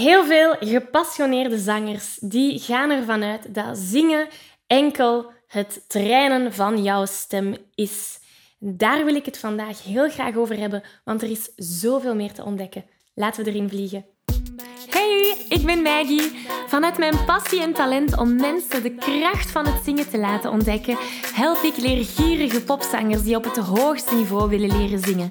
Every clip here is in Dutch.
Heel veel gepassioneerde zangers die gaan ervan uit dat zingen enkel het trainen van jouw stem is. Daar wil ik het vandaag heel graag over hebben, want er is zoveel meer te ontdekken. Laten we erin vliegen. Hey, ik ben Maggie. Vanuit mijn passie en talent om mensen de kracht van het zingen te laten ontdekken, help ik leergierige popzangers die op het hoogste niveau willen leren zingen.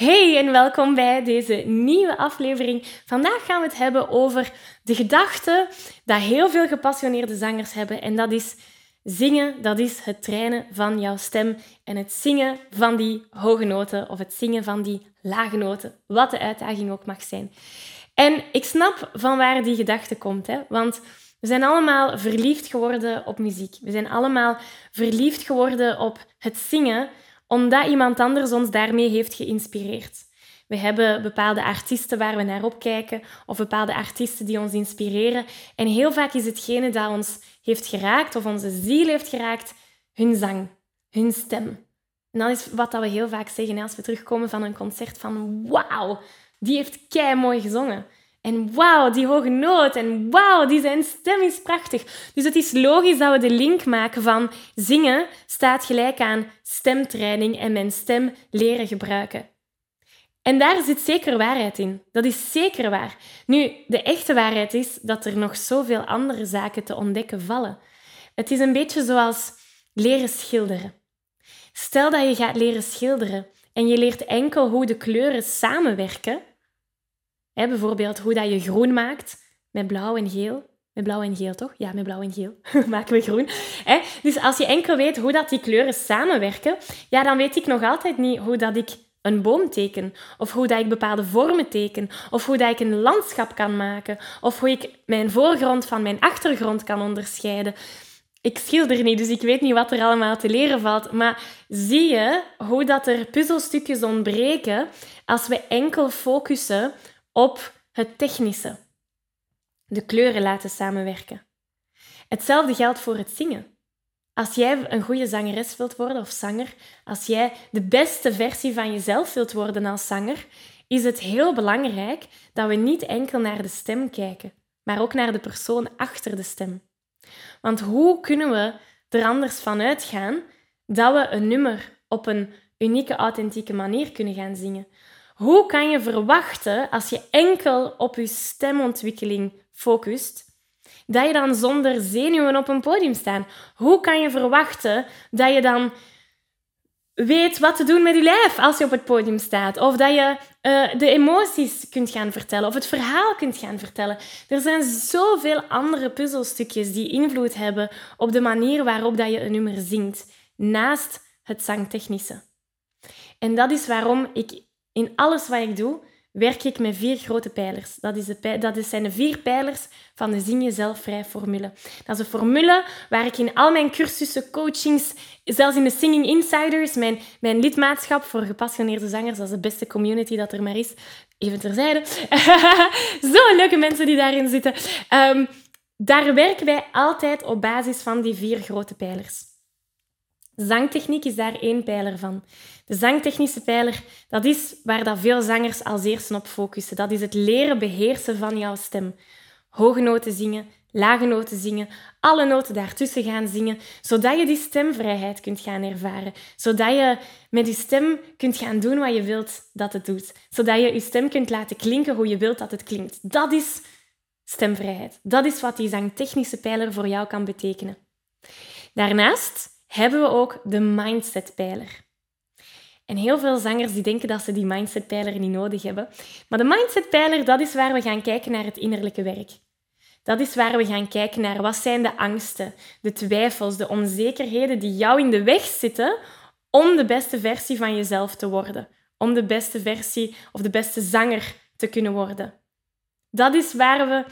Hey en welkom bij deze nieuwe aflevering. Vandaag gaan we het hebben over de gedachte dat heel veel gepassioneerde zangers hebben en dat is zingen, dat is het trainen van jouw stem en het zingen van die hoge noten of het zingen van die lage noten, wat de uitdaging ook mag zijn. En ik snap van waar die gedachte komt, hè? want we zijn allemaal verliefd geworden op muziek. We zijn allemaal verliefd geworden op het zingen omdat iemand anders ons daarmee heeft geïnspireerd. We hebben bepaalde artiesten waar we naar opkijken of bepaalde artiesten die ons inspireren. En heel vaak is hetgene dat ons heeft geraakt of onze ziel heeft geraakt, hun zang, hun stem. En dat is wat we heel vaak zeggen als we terugkomen van een concert van wauw, die heeft kei mooi gezongen. En wauw, die hoge noot. En wauw, die zijn stem is prachtig. Dus het is logisch dat we de link maken van zingen staat gelijk aan stemtraining en mijn stem leren gebruiken. En daar zit zeker waarheid in. Dat is zeker waar. Nu, de echte waarheid is dat er nog zoveel andere zaken te ontdekken vallen. Het is een beetje zoals leren schilderen. Stel dat je gaat leren schilderen en je leert enkel hoe de kleuren samenwerken, bijvoorbeeld hoe dat je groen maakt met blauw en geel. Met blauw en geel, toch? Ja, met blauw en geel maken we groen. Dus als je enkel weet hoe dat die kleuren samenwerken, ja, dan weet ik nog altijd niet hoe dat ik een boom teken, of hoe dat ik bepaalde vormen teken, of hoe dat ik een landschap kan maken, of hoe ik mijn voorgrond van mijn achtergrond kan onderscheiden. Ik schilder niet, dus ik weet niet wat er allemaal te leren valt. Maar zie je hoe dat er puzzelstukjes ontbreken als we enkel focussen op het technische. De kleuren laten samenwerken. Hetzelfde geldt voor het zingen. Als jij een goede zangeres wilt worden of zanger, als jij de beste versie van jezelf wilt worden als zanger, is het heel belangrijk dat we niet enkel naar de stem kijken, maar ook naar de persoon achter de stem. Want hoe kunnen we er anders van uitgaan dat we een nummer op een unieke, authentieke manier kunnen gaan zingen? Hoe kan je verwachten, als je enkel op je stemontwikkeling focust, dat je dan zonder zenuwen op een podium staat? Hoe kan je verwachten dat je dan weet wat te doen met je lijf als je op het podium staat? Of dat je uh, de emoties kunt gaan vertellen of het verhaal kunt gaan vertellen. Er zijn zoveel andere puzzelstukjes die invloed hebben op de manier waarop dat je een nummer zingt, naast het zangtechnische. En dat is waarom ik in alles wat ik doe, werk ik met vier grote pijlers. Dat, is de, dat zijn de vier pijlers van de Zing Jezelf Vrij formule. Dat is een formule waar ik in al mijn cursussen, coachings, zelfs in de Singing Insiders, mijn, mijn lidmaatschap voor gepassioneerde zangers, dat is de beste community dat er maar is, even terzijde. Zo leuke mensen die daarin zitten. Um, daar werken wij altijd op basis van die vier grote pijlers. Zangtechniek is daar één pijler van. De zangtechnische pijler, dat is waar dat veel zangers als eerste op focussen. Dat is het leren beheersen van jouw stem. Hoge noten zingen, lage noten zingen, alle noten daartussen gaan zingen, zodat je die stemvrijheid kunt gaan ervaren. Zodat je met je stem kunt gaan doen wat je wilt dat het doet. Zodat je je stem kunt laten klinken hoe je wilt dat het klinkt. Dat is stemvrijheid. Dat is wat die zangtechnische pijler voor jou kan betekenen. Daarnaast hebben we ook de mindset-pijler. En heel veel zangers die denken dat ze die mindset-pijler niet nodig hebben. Maar de mindset-pijler, dat is waar we gaan kijken naar het innerlijke werk. Dat is waar we gaan kijken naar wat zijn de angsten, de twijfels, de onzekerheden die jou in de weg zitten om de beste versie van jezelf te worden. Om de beste versie of de beste zanger te kunnen worden. Dat is waar we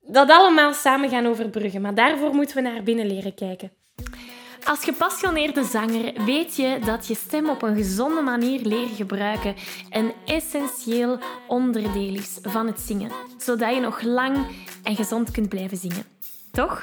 dat allemaal samen gaan overbruggen. Maar daarvoor moeten we naar binnen leren kijken. Als gepassioneerde zanger weet je dat je stem op een gezonde manier leren gebruiken een essentieel onderdeel is van het zingen, zodat je nog lang en gezond kunt blijven zingen. Toch?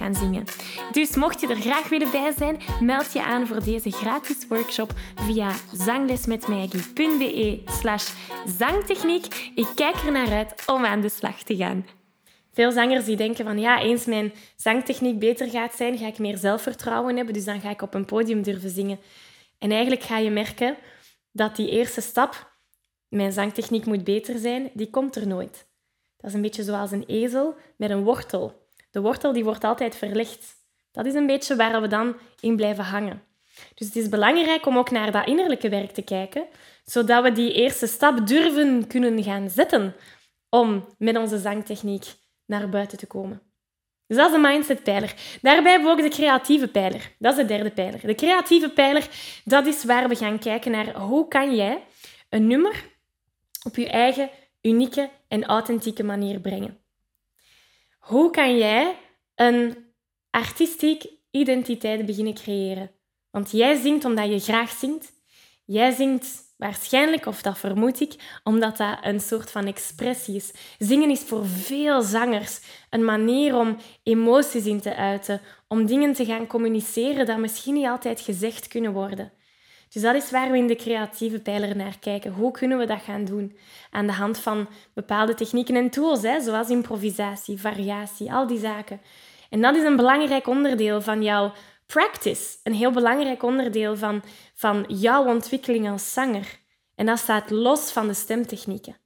Dus mocht je er graag willen bij zijn, meld je aan voor deze gratis workshop via zanglesmetmaggie.be slash zangtechniek. Ik kijk er naar uit om aan de slag te gaan. Veel zangers die denken van ja, eens mijn zangtechniek beter gaat zijn, ga ik meer zelfvertrouwen hebben, dus dan ga ik op een podium durven zingen. En eigenlijk ga je merken dat die eerste stap, mijn zangtechniek moet beter zijn, die komt er nooit. Dat is een beetje zoals een ezel met een wortel. De wortel die wordt altijd verlicht. Dat is een beetje waar we dan in blijven hangen. Dus het is belangrijk om ook naar dat innerlijke werk te kijken, zodat we die eerste stap durven kunnen gaan zetten om met onze zangtechniek naar buiten te komen. Dus dat is de mindset-pijler. Daarbij hebben we ook de creatieve pijler. Dat is de derde pijler. De creatieve pijler, dat is waar we gaan kijken naar hoe kan jij een nummer op je eigen unieke en authentieke manier brengen. Hoe kan jij een artistiek identiteit beginnen creëren? Want jij zingt omdat je graag zingt. Jij zingt Waarschijnlijk, of dat vermoed ik, omdat dat een soort van expressie is. Zingen is voor veel zangers een manier om emoties in te uiten, om dingen te gaan communiceren dat misschien niet altijd gezegd kunnen worden. Dus dat is waar we in de creatieve pijler naar kijken. Hoe kunnen we dat gaan doen? Aan de hand van bepaalde technieken en tools, hè, zoals improvisatie, variatie, al die zaken. En dat is een belangrijk onderdeel van jouw practice, een heel belangrijk onderdeel van, van jouw ontwikkeling als zanger. En dat staat los van de stemtechnieken.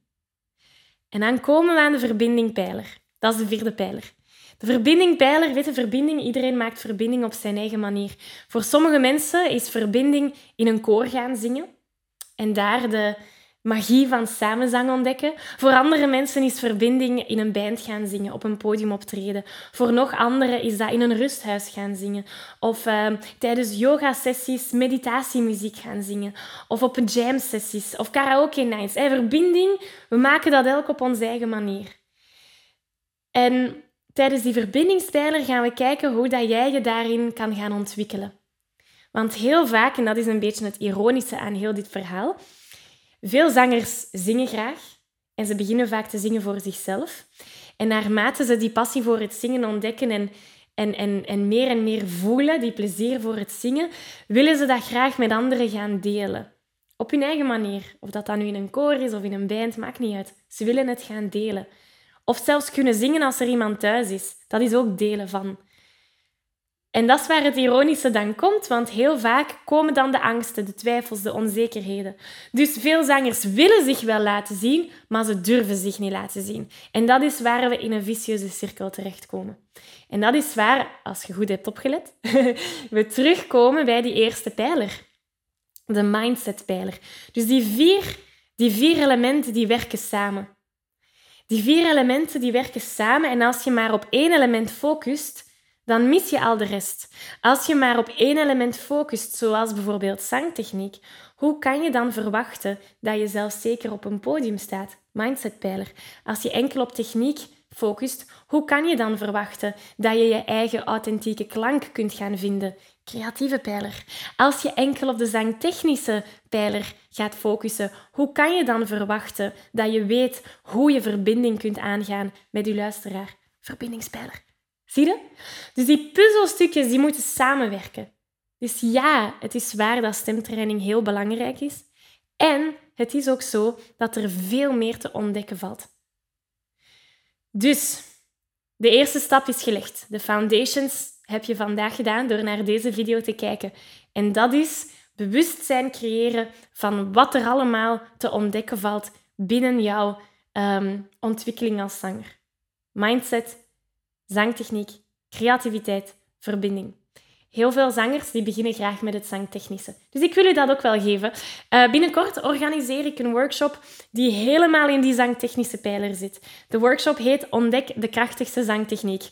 En dan komen we aan de verbindingpijler. Dat is de vierde pijler. De verbindingpijler, weet je, verbinding, iedereen maakt verbinding op zijn eigen manier. Voor sommige mensen is verbinding in een koor gaan zingen en daar de, magie van samenzang ontdekken. Voor andere mensen is verbinding in een band gaan zingen, op een podium optreden. Voor nog anderen is dat in een rusthuis gaan zingen. Of uh, tijdens yoga-sessies meditatiemuziek gaan zingen. Of op jam-sessies of karaoke nights. Hey, verbinding, we maken dat elk op onze eigen manier. En tijdens die verbindingspijler gaan we kijken hoe dat jij je daarin kan gaan ontwikkelen. Want heel vaak, en dat is een beetje het ironische aan heel dit verhaal, veel zangers zingen graag en ze beginnen vaak te zingen voor zichzelf. En naarmate ze die passie voor het zingen ontdekken en, en, en, en meer en meer voelen, die plezier voor het zingen, willen ze dat graag met anderen gaan delen. Op hun eigen manier. Of dat dan nu in een koor is of in een band, maakt niet uit. Ze willen het gaan delen. Of zelfs kunnen zingen als er iemand thuis is. Dat is ook delen van. En dat is waar het ironische dan komt, want heel vaak komen dan de angsten, de twijfels, de onzekerheden. Dus veel zangers willen zich wel laten zien, maar ze durven zich niet laten zien. En dat is waar we in een vicieuze cirkel terechtkomen. En dat is waar, als je goed hebt opgelet, we terugkomen bij die eerste pijler. De mindset-pijler. Dus die vier, die vier elementen die werken samen. Die vier elementen die werken samen en als je maar op één element focust, dan mis je al de rest. Als je maar op één element focust, zoals bijvoorbeeld zangtechniek, hoe kan je dan verwachten dat je zelfzeker op een podium staat? Mindsetpijler. Als je enkel op techniek focust, hoe kan je dan verwachten dat je je eigen authentieke klank kunt gaan vinden? Creatieve pijler. Als je enkel op de zangtechnische pijler gaat focussen, hoe kan je dan verwachten dat je weet hoe je verbinding kunt aangaan met je luisteraar? Verbindingspijler. Zie je? Dus die puzzelstukjes die moeten samenwerken. Dus ja, het is waar dat stemtraining heel belangrijk is. En het is ook zo dat er veel meer te ontdekken valt. Dus, de eerste stap is gelegd. De foundations heb je vandaag gedaan door naar deze video te kijken. En dat is bewustzijn creëren van wat er allemaal te ontdekken valt binnen jouw ehm, ontwikkeling als zanger. Mindset, zangtechniek, creativiteit, verbinding. Heel veel zangers die beginnen graag met het zangtechnische. Dus ik wil u dat ook wel geven. Uh, binnenkort organiseer ik een workshop die helemaal in die zangtechnische pijler zit. De workshop heet Ontdek de krachtigste zangtechniek.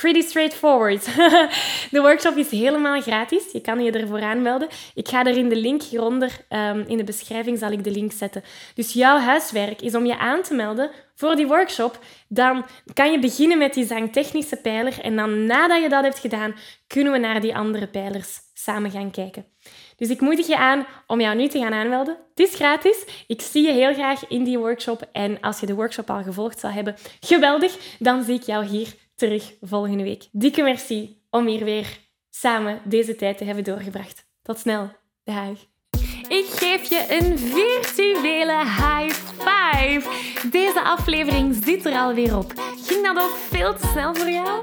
Pretty straightforward. de workshop is helemaal gratis. Je kan je ervoor aanmelden. Ik ga er in de link hieronder, um, in de beschrijving zal ik de link zetten. Dus jouw huiswerk is om je aan te melden voor die workshop. Dan kan je beginnen met die zangtechnische pijler. En dan nadat je dat hebt gedaan, kunnen we naar die andere pijlers samen gaan kijken. Dus ik moedig je aan om jou nu te gaan aanmelden. Het is gratis. Ik zie je heel graag in die workshop. En als je de workshop al gevolgd zou hebben, geweldig. Dan zie ik jou hier terug volgende week. Dikke merci om hier weer samen deze tijd te hebben doorgebracht. Tot snel. Dag. Ik geef je een virtuele high five. Deze aflevering zit er alweer op. Ging dat ook veel te snel voor jou?